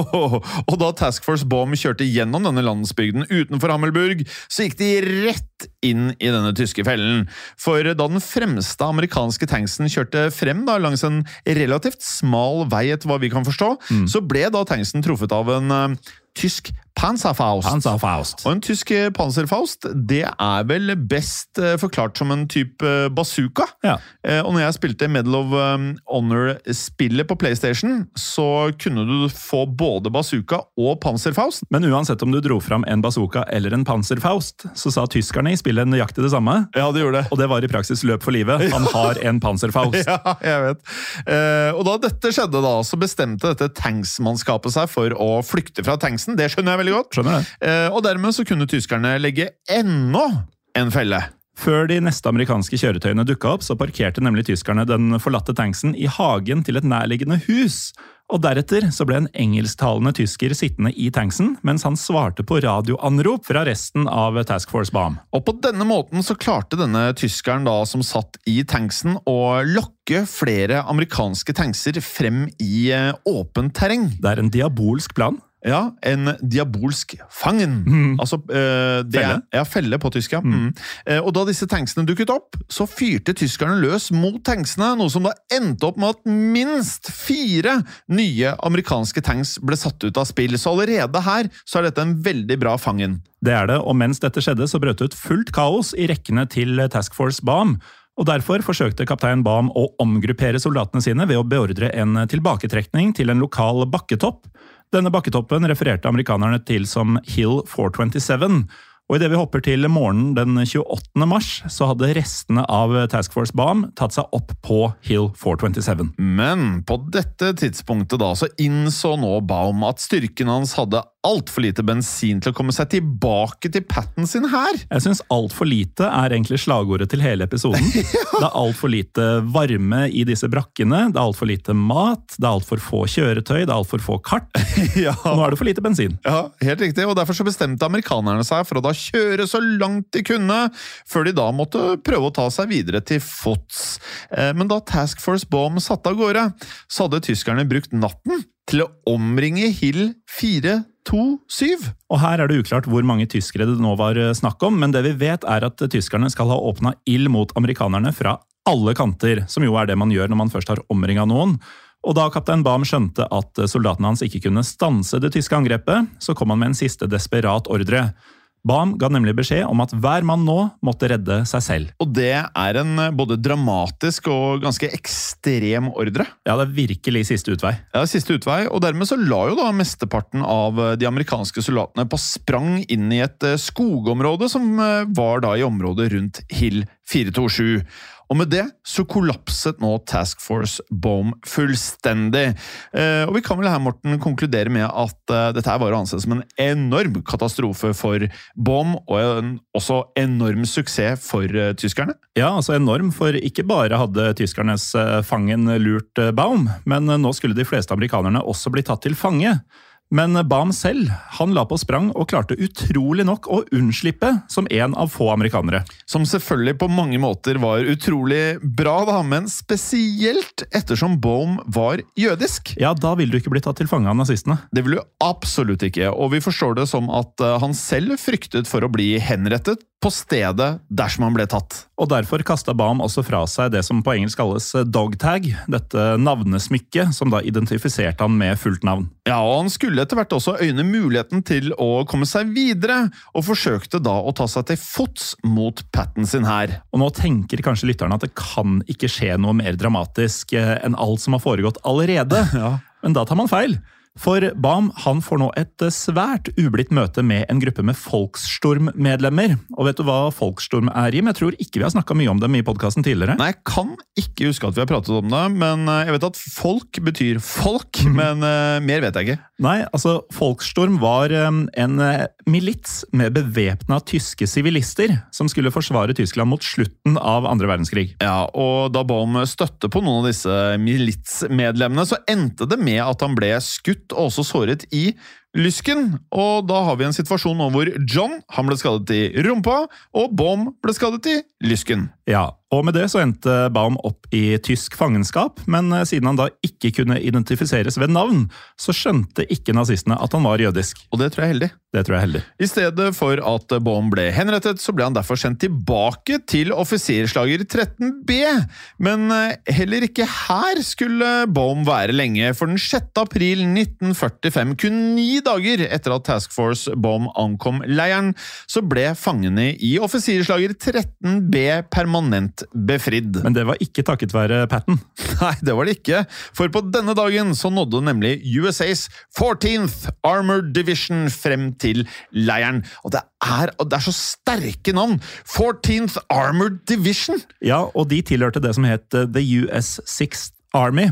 og da Task Force Bomb kjørte gjennom denne landsbygden utenfor Hammelburg, så gikk de rett inn i denne tyske fellen. For da den fremste amerikanske tanksen kjørte frem da, langs en relativt smal vei, etter hva vi kan forstå, så ble da tanksen truffet av en eh, tysk Panzerfaust. Panzerfaust. Og en tysk panserfaust det er vel best eh, forklart som en type eh, bazooka. Ja. Eh, og når jeg spilte Medal of um, Honor-spillet på PlayStation, så kunne du få både bazooka og Panzerfaust. Men uansett om du dro fram en bazooka eller en Panzerfaust, så sa tyskerne i spillet nøyaktig det samme. Ja, det gjorde det. Og det var i praksis løp for livet. Han har en Panzerfaust. Ja, jeg vet. Og da dette skjedde, da, så bestemte dette tanksmannskapet seg for å flykte fra tanksen. Det skjønner jeg veldig godt. Skjønner det. Eh, og dermed så kunne tyskerne legge enda en felle. Før de neste amerikanske kjøretøyene dukka opp, så parkerte nemlig tyskerne den forlatte tanksen i hagen til et nærliggende hus. Og deretter så ble en engelsktalende tysker sittende i tanksen, mens han svarte på radioanrop fra resten av Task Force Bam. Og på denne måten så klarte denne tyskeren da som satt i tanksen å lokke flere amerikanske tankser frem i eh, åpent terreng. Det er en diabolsk plan. Ja, en diabolsk fangen. Altså, eh, det Felle. Ja, felle på tysk, ja. Mm. Eh, og da disse tanksene dukket opp, så fyrte tyskerne løs mot tanksene, noe som da endte opp med at minst fire nye amerikanske tanks ble satt ut av spill. Så allerede her så er dette en veldig bra fangen. Det er det, og mens dette skjedde, så brøt det ut fullt kaos i rekkene til Task Force Baum. Og Derfor forsøkte kaptein Baum å omgruppere soldatene sine ved å beordre en tilbaketrekning til en lokal bakketopp. Denne bakketoppen refererte amerikanerne til som Hill 427. Og Idet vi hopper til morgenen den 28. mars, så hadde restene av Task Force Baum tatt seg opp på Hill 427. Men på dette tidspunktet da, så innså nå Baum at styrken hans hadde altfor lite bensin til å komme seg tilbake til patten sin her. Jeg syns altfor lite er egentlig slagordet til hele episoden. Det er altfor lite varme i disse brakkene, det er altfor lite mat, det er altfor få kjøretøy, det er altfor få kart. ja. Nå er det for lite bensin. Ja, helt riktig, og derfor så bestemte amerikanerne seg for å da kjøre så langt de kunne, før de da måtte prøve å ta seg videre til fots. Eh, Men da Task Force Bomb satte av gårde, så hadde tyskerne brukt natten til å omringe Hill 427. Og her er det uklart hvor mange tyskere det nå var eh, snakk om, men det vi vet er at tyskerne skal ha åpna ild mot amerikanerne fra alle kanter, som jo er det man gjør når man først har omringa noen. Og da kaptein Baum skjønte at soldatene hans ikke kunne stanse det tyske angrepet, så kom han med en siste desperat ordre. Baum ga nemlig beskjed om at hver mann nå måtte redde seg selv. Og det er en eh, både dramatisk og ganske ekstrem ordre. Ja, det er virkelig siste utvei. Ja, siste utvei, og dermed så la jo da mesteparten av eh, de amerikanske soldatene på sprang inn i et eh, skogområde som var da i området rundt Hill 427. Og med det så kollapset nå Task Force Boom fullstendig. Eh, og vi kan vel her, Morten, konkludere med at eh, dette var å anse som en enorm katastrofe for Boom, og en også enorm suksess for eh, tyskerne. Ja, altså enorm, for ikke bare hadde tyskernes fangen lurt Baum, men nå skulle de fleste amerikanerne også bli tatt til fange. Men Baum selv han la på sprang og klarte utrolig nok å unnslippe som en av få amerikanere. Som selvfølgelig på mange måter var utrolig bra, da, men spesielt ettersom Bohm var jødisk. Ja, da ville du ikke bli tatt til fange av nazistene. Det ville du absolutt ikke, og vi forstår det som at eh, han selv fryktet for å bli henrettet på stedet dersom han ble tatt. Og derfor kasta Baum også fra seg det som på engelsk kalles dogtag, dette navnesmykket som da identifiserte han med fullt navn. Ja, og han skulle etter hvert også øyne muligheten til å komme seg videre, og forsøkte da å ta seg til fots mot Patten sin her. Og nå tenker kanskje lytterne at det kan ikke skje noe mer dramatisk eh, enn alt som har foregått allerede. Men da tar man feil. For Baum han får nå et eh, svært ublidt møte med en gruppe med Folkstorm-medlemmer. Og vet du hva Folkstorm er, Jim? Jeg tror ikke vi har snakka mye om dem i podkasten tidligere. Nei, jeg kan ikke huske at vi har pratet om det, men eh, jeg vet at folk betyr folk, men uh, mer vet jeg ikke. Nei, altså Folkstorm var um, en uh, milits med bevæpna tyske sivilister som skulle forsvare Tyskland mot slutten av andre verdenskrig. Ja, og da Baum støtte på noen av disse militsmedlemmene, så endte det med at han ble skutt og også såret i lysken. Og da har vi en situasjon nå hvor John han ble skadet i rumpa, og Baum ble skadet i lysken. Ja, og med det så endte Baum opp i tysk fangenskap, men eh, siden han da ikke kunne identifiseres ved navn, så skjønte ikke nazistene at han var jødisk. Og det tror jeg er heldig. Det tror jeg er heldig. I stedet for at Baum ble henrettet, så ble han derfor sendt tilbake til offiserslager 13B. Men eh, heller ikke her skulle Baum være lenge, for den 6. april 1945, kun ni dager etter at Task Force Bomb ankom leiren, så ble fangene i offiserslager 13B permanent befridd. Men det var ikke takket være Patten. Nei, det var det ikke, for på denne dagen så nådde nemlig USAs 14th Armored Division frem til leiren. Og det er, og det er så sterke navn! 14th Armored Division! Ja, og de tilhørte det som het eh, The US Sixth Army.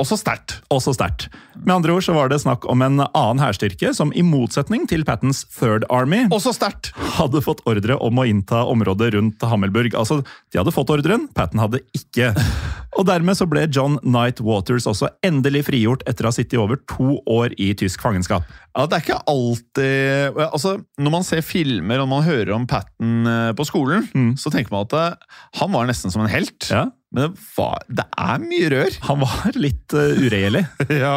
Også sterkt. Også sterkt. Med andre ord så var det snakk om en annen hærstyrke som i motsetning til Pattens Third Army Også sterkt! hadde fått ordre om å innta området rundt Hammelburg. Altså, de hadde fått ordren, Patten hadde ikke. Og dermed så ble John Knight Waters også endelig frigjort etter å ha sittet i over to år i tysk fangenskap. Ja, Det er ikke alltid altså, Når man ser filmer og man hører om Patten eh, på skolen, så tenker man at eh, han var nesten som en helt. Ja, Men det, var, det er mye rør. Han var litt uh, uregjerlig. ja,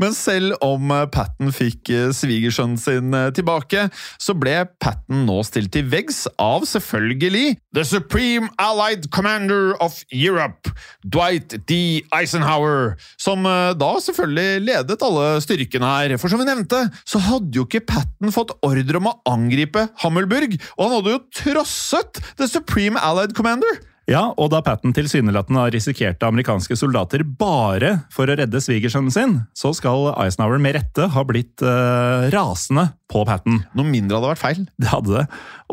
Men selv om eh, Patten fikk eh, svigersønnen sin tilbake, så ble Patten nå stilt til veggs av selvfølgelig The Supreme Allied Commander of Europe, Dwight D. Eisenhower, som da selvfølgelig ledet alle styrkene her. For som vi nevnte, så hadde jo ikke Patten fått ordre om å angripe Hammelburg, og han hadde jo trosset The Supreme Allied Commander! Ja, og da Patten tilsynelatende risikert amerikanske soldater bare for å redde svigersønnen sin, så skal Eisenhower med rette ha blitt eh, rasende på Patten. Noe mindre hadde vært feil. Det hadde det.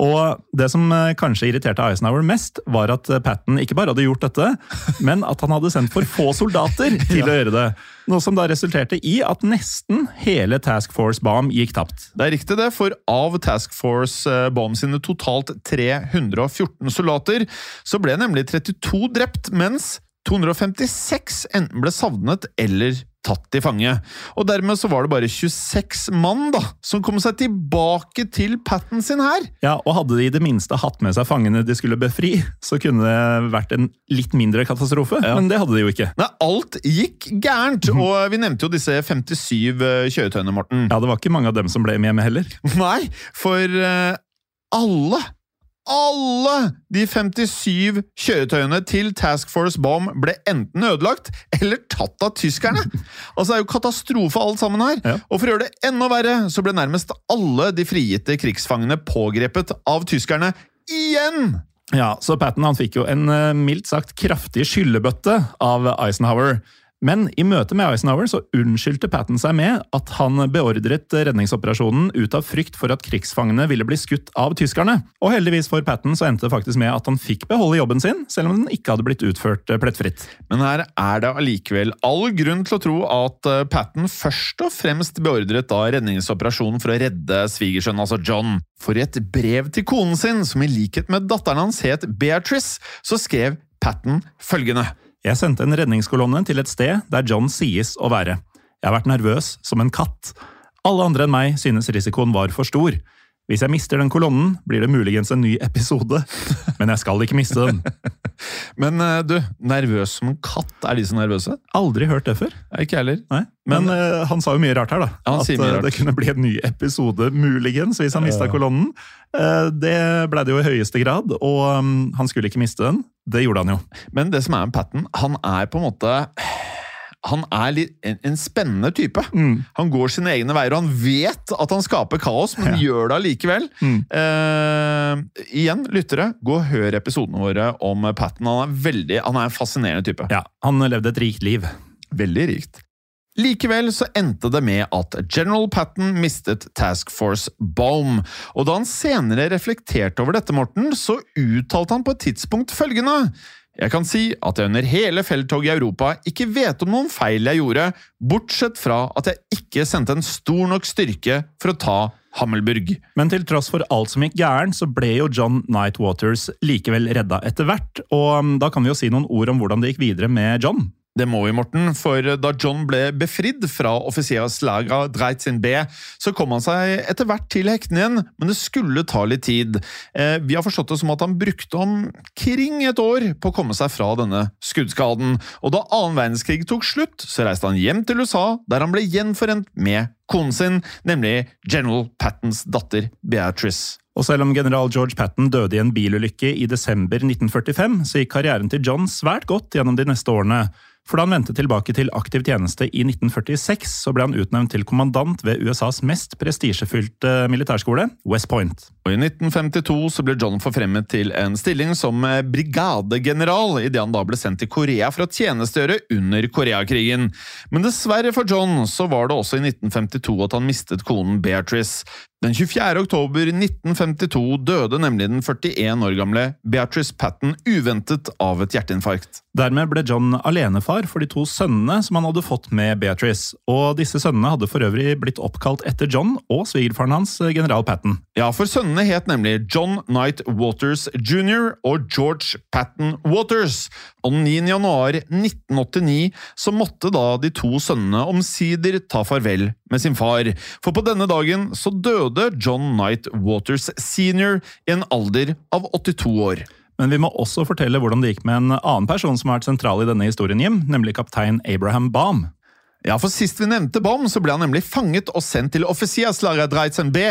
Og det som eh, kanskje irriterte Eisenhower mest, var at eh, Patten ikke bare hadde gjort dette, men at han hadde sendt for få soldater til å gjøre det. Noe som da resulterte i at nesten hele Task Force Baum gikk tapt. Det er riktig, det, for av Task Force eh, sine totalt 314 soldater, så ble nemlig 32 drept, mens 256 enten ble savnet eller tatt til fange. Og dermed så var det bare 26 mann da, som kom seg tilbake til Patten sin her. Ja, og hadde de i det minste hatt med seg fangene de skulle befri, så kunne det vært en litt mindre katastrofe, men det hadde de jo ikke. Nei, alt gikk gærent, og vi nevnte jo disse 57 kjøretøyene, Morten. Ja, det var ikke mange av dem som ble med hjemme heller. Nei, for eh, alle alle de 57 kjøretøyene til Task Force Bomb ble enten ødelagt eller tatt av tyskerne. Altså, Det er jo katastrofe alt sammen her. Ja. Og for å gjøre det enda verre, så ble nærmest alle de frigitte krigsfangene pågrepet av tyskerne igjen! Ja, så Patton han fikk jo en eh, mildt sagt kraftig skyllebøtte av Eisenhower. Men i møte med Eisenhower så unnskyldte Patton seg med at han beordret redningsoperasjonen ut av frykt for at krigsfangene ville bli skutt av tyskerne. Og heldigvis for Patton så endte det faktisk med at han fikk beholde jobben sin, selv om den ikke hadde blitt utført eh, plettfritt. Men her er det allikevel all grunn til å tro at Patten Patton først og fremst beordret da redningsoperasjonen for å redde svigersønnen, altså John. For i et brev til konen sin, som i likhet med datteren hans het Beatrice, så skrev Patton følgende. Jeg sendte en redningskolonne til et sted der John sies å være. Jeg har vært nervøs som en katt. Alle andre enn meg synes risikoen var for stor. Hvis jeg mister den kolonnen, blir det muligens en ny episode, men jeg skal ikke miste den. Men eh, du, nervøs som en katt, er de så nervøse? Aldri hørt det før. Jeg Ikke heller. Nei. Men, eh, han sa jo mye rart her, da. Ja, han At rart. det kunne bli en ny episode, muligens, hvis han mista kolonnen. Uh, det ble det jo i høyeste grad, og um, han skulle ikke miste den. Det gjorde han jo. Men det som er med Patton, han er på en måte han er litt, en, en spennende type. Han går sine egne veier, og han vet at han skaper kaos, men gjør det allikevel. Eh, igjen, lyttere, gå og hør episodene våre om Patton. Han er, veldig, han er en fascinerende type. Ja, Han levde et rikt liv. Veldig rikt. Likevel så endte det med at General Patton mistet Task Force Baum, og da han senere reflekterte over dette, Morten, så uttalte han på et tidspunkt følgende Jeg kan si at jeg under hele felttoget i Europa ikke vet om noen feil jeg gjorde, bortsett fra at jeg ikke sendte en stor nok styrke for å ta Hammelburg. Men til tross for alt som gikk gæren, så ble jo John Night Waters likevel redda etter hvert. Og um, da kan vi jo si noen ord om hvordan det gikk videre med John. Det må vi, Morten, for da John ble befridd fra offiserslaga Dreitzin B, så kom han seg etter hvert til hektene igjen, men det skulle ta litt tid. Eh, vi har forstått det som at han brukte omkring et år på å komme seg fra denne skuddskaden, og da annen verdenskrig tok slutt, så reiste han hjem til USA, der han ble gjenforent med konen sin, nemlig General Pattons datter Beatrice. Og selv om general George Patton døde i en bilulykke i desember 1945, så gikk karrieren til John svært godt gjennom de neste årene. For da han vendte tilbake til aktiv tjeneste i 1946, så ble han utnevnt til kommandant ved USAs mest prestisjefylte militærskole, West Point. Og I 1952 så ble John forfremmet til en stilling som eh, brigadegeneral, idet han da ble sendt til Korea for å tjenestegjøre under Koreakrigen. Men dessverre for John så var det også i 1952 at han mistet konen Beatrice. Den 24. oktober 1952 døde nemlig den 41 år gamle Beatrice Patton uventet av et hjerteinfarkt. Dermed ble John alenefar for de to sønnene som han hadde fått med Beatrice, og disse sønnene hadde for øvrig blitt oppkalt etter John og svigerfaren hans, general Patton. Ja, for sønnene het nemlig John Knight Waters jr. og George Patton Waters. Og den 9. januar 1989 så måtte da de to sønnene omsider ta farvel med sin far, for på denne dagen så døde John Knight Waters senior i en alder av 82 år. Men vi må også fortelle hvordan det gikk med en annen person som har vært sentral i denne historien, Jim, nemlig kaptein Abraham Baum. Ja, for Sist vi nevnte Baum, så ble han nemlig fanget og sendt til Offisierslager Dreitzen B.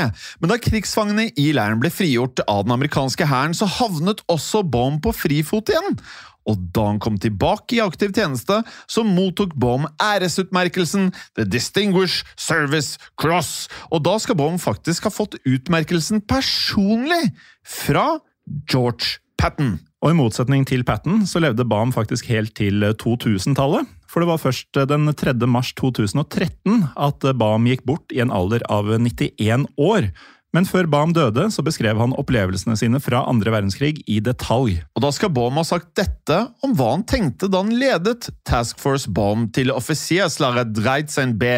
Men da krigsfangene i leiren ble frigjort av den amerikanske hæren, så havnet også Baum på frifot igjen. Og da han kom tilbake i aktiv tjeneste, så mottok Baum æresutmerkelsen The Distinguished Service Cross. Og da skal Baum faktisk ha fått utmerkelsen personlig fra George Patton. Og i motsetning til Patton så levde Baum faktisk helt til 2000-tallet. For det var først den 3. mars 2013 at Baum gikk bort i en alder av 91 år. Men før Baum døde, så beskrev han opplevelsene sine fra andre verdenskrig i detalj. Og da skal Baum ha sagt dette om hva han tenkte da han ledet Task Force Baum til offiserslaget Dreitzen B.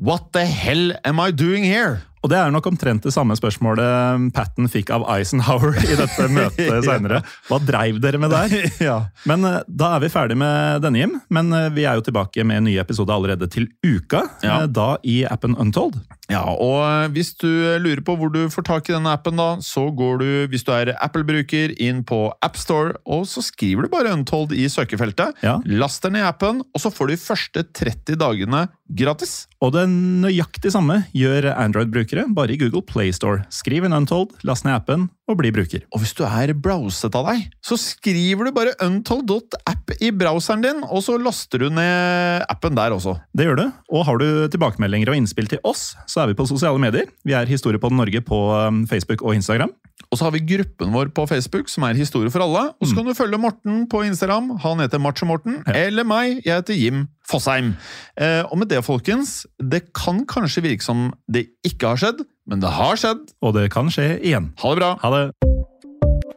What the hell am I doing here? Og det er nok omtrent det samme spørsmålet Patton fikk av Eisenhower i dette møtet seinere. Hva dreiv dere med der? ja. Men eh, da er vi ferdig med denne, Jim. Men eh, vi er jo tilbake med en ny episode allerede til uka. Ja. eh, Da i appen Untold. Ja, og eh, hvis du lurer på hvor du får tak i denne appen, da, så går du, hvis du er Apple-bruker, inn på AppStore, og så skriver du bare Untold i søkefeltet. Ja. Laster ned appen, og så får du de første 30 dagene gratis. Og det nøyaktig samme gjør Android-brukere, bare i Google Playstore. Skriv inn Untold, last ned appen og bli bruker. Og hvis du er browset av deg, så skriver du bare untold.app i browseren din, og så laster du ned appen der også. Det gjør du. Og har du tilbakemeldinger og innspill til oss, så er vi på sosiale medier. Vi er Historiepodden Norge på um, Facebook og Instagram. Og så har vi gruppen vår på Facebook, som er Historie for alle. Og så kan du følge Morten på Instagram. Han heter Macho-Morten. Eller meg. Jeg heter Jim Fosheim. Eh, og med det, folkens, det kan kanskje virke som det ikke har skjedd, men det har skjedd. Og det kan skje igjen. Ha det bra. Ha det.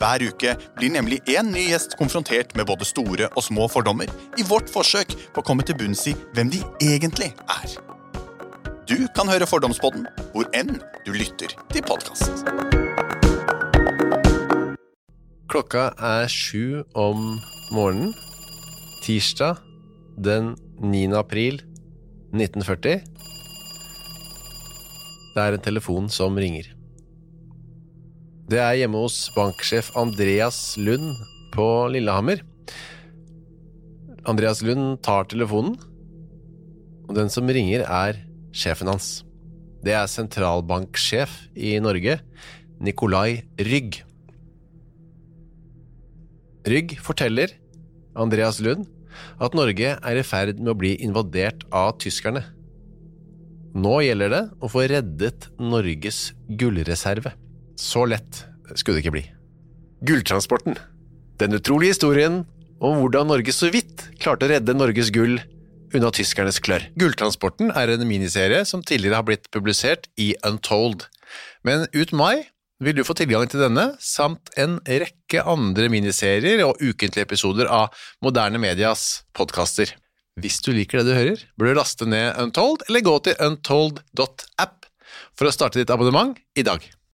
Hver uke blir nemlig én ny gjest konfrontert med både store og små fordommer i vårt forsøk på å komme til bunns i hvem de egentlig er. Du kan høre Fordomspodden hvor enn du lytter til podkast. Klokka er sju om morgenen. Tirsdag den 9. april 1940. Det er en telefon som ringer. Det er hjemme hos banksjef Andreas Lund på Lillehammer. Andreas Lund tar telefonen, og den som ringer, er sjefen hans. Det er sentralbanksjef i Norge, Nikolai Rygg. Rygg forteller Andreas Lund at Norge er i ferd med å bli invadert av tyskerne. Nå gjelder det å få reddet Norges gullreserve. Så lett skulle det ikke bli. Gulltransporten. Den utrolige historien om hvordan Norge så vidt klarte å redde Norges gull unna tyskernes klør. Gulltransporten er en miniserie som tidligere har blitt publisert i Untold. Men ut mai vil du få tilgang til denne, samt en rekke andre miniserier og ukentlige episoder av Moderne Medias podkaster. Hvis du liker det du hører, bør du laste ned Untold, eller gå til untold.app for å starte ditt abonnement i dag.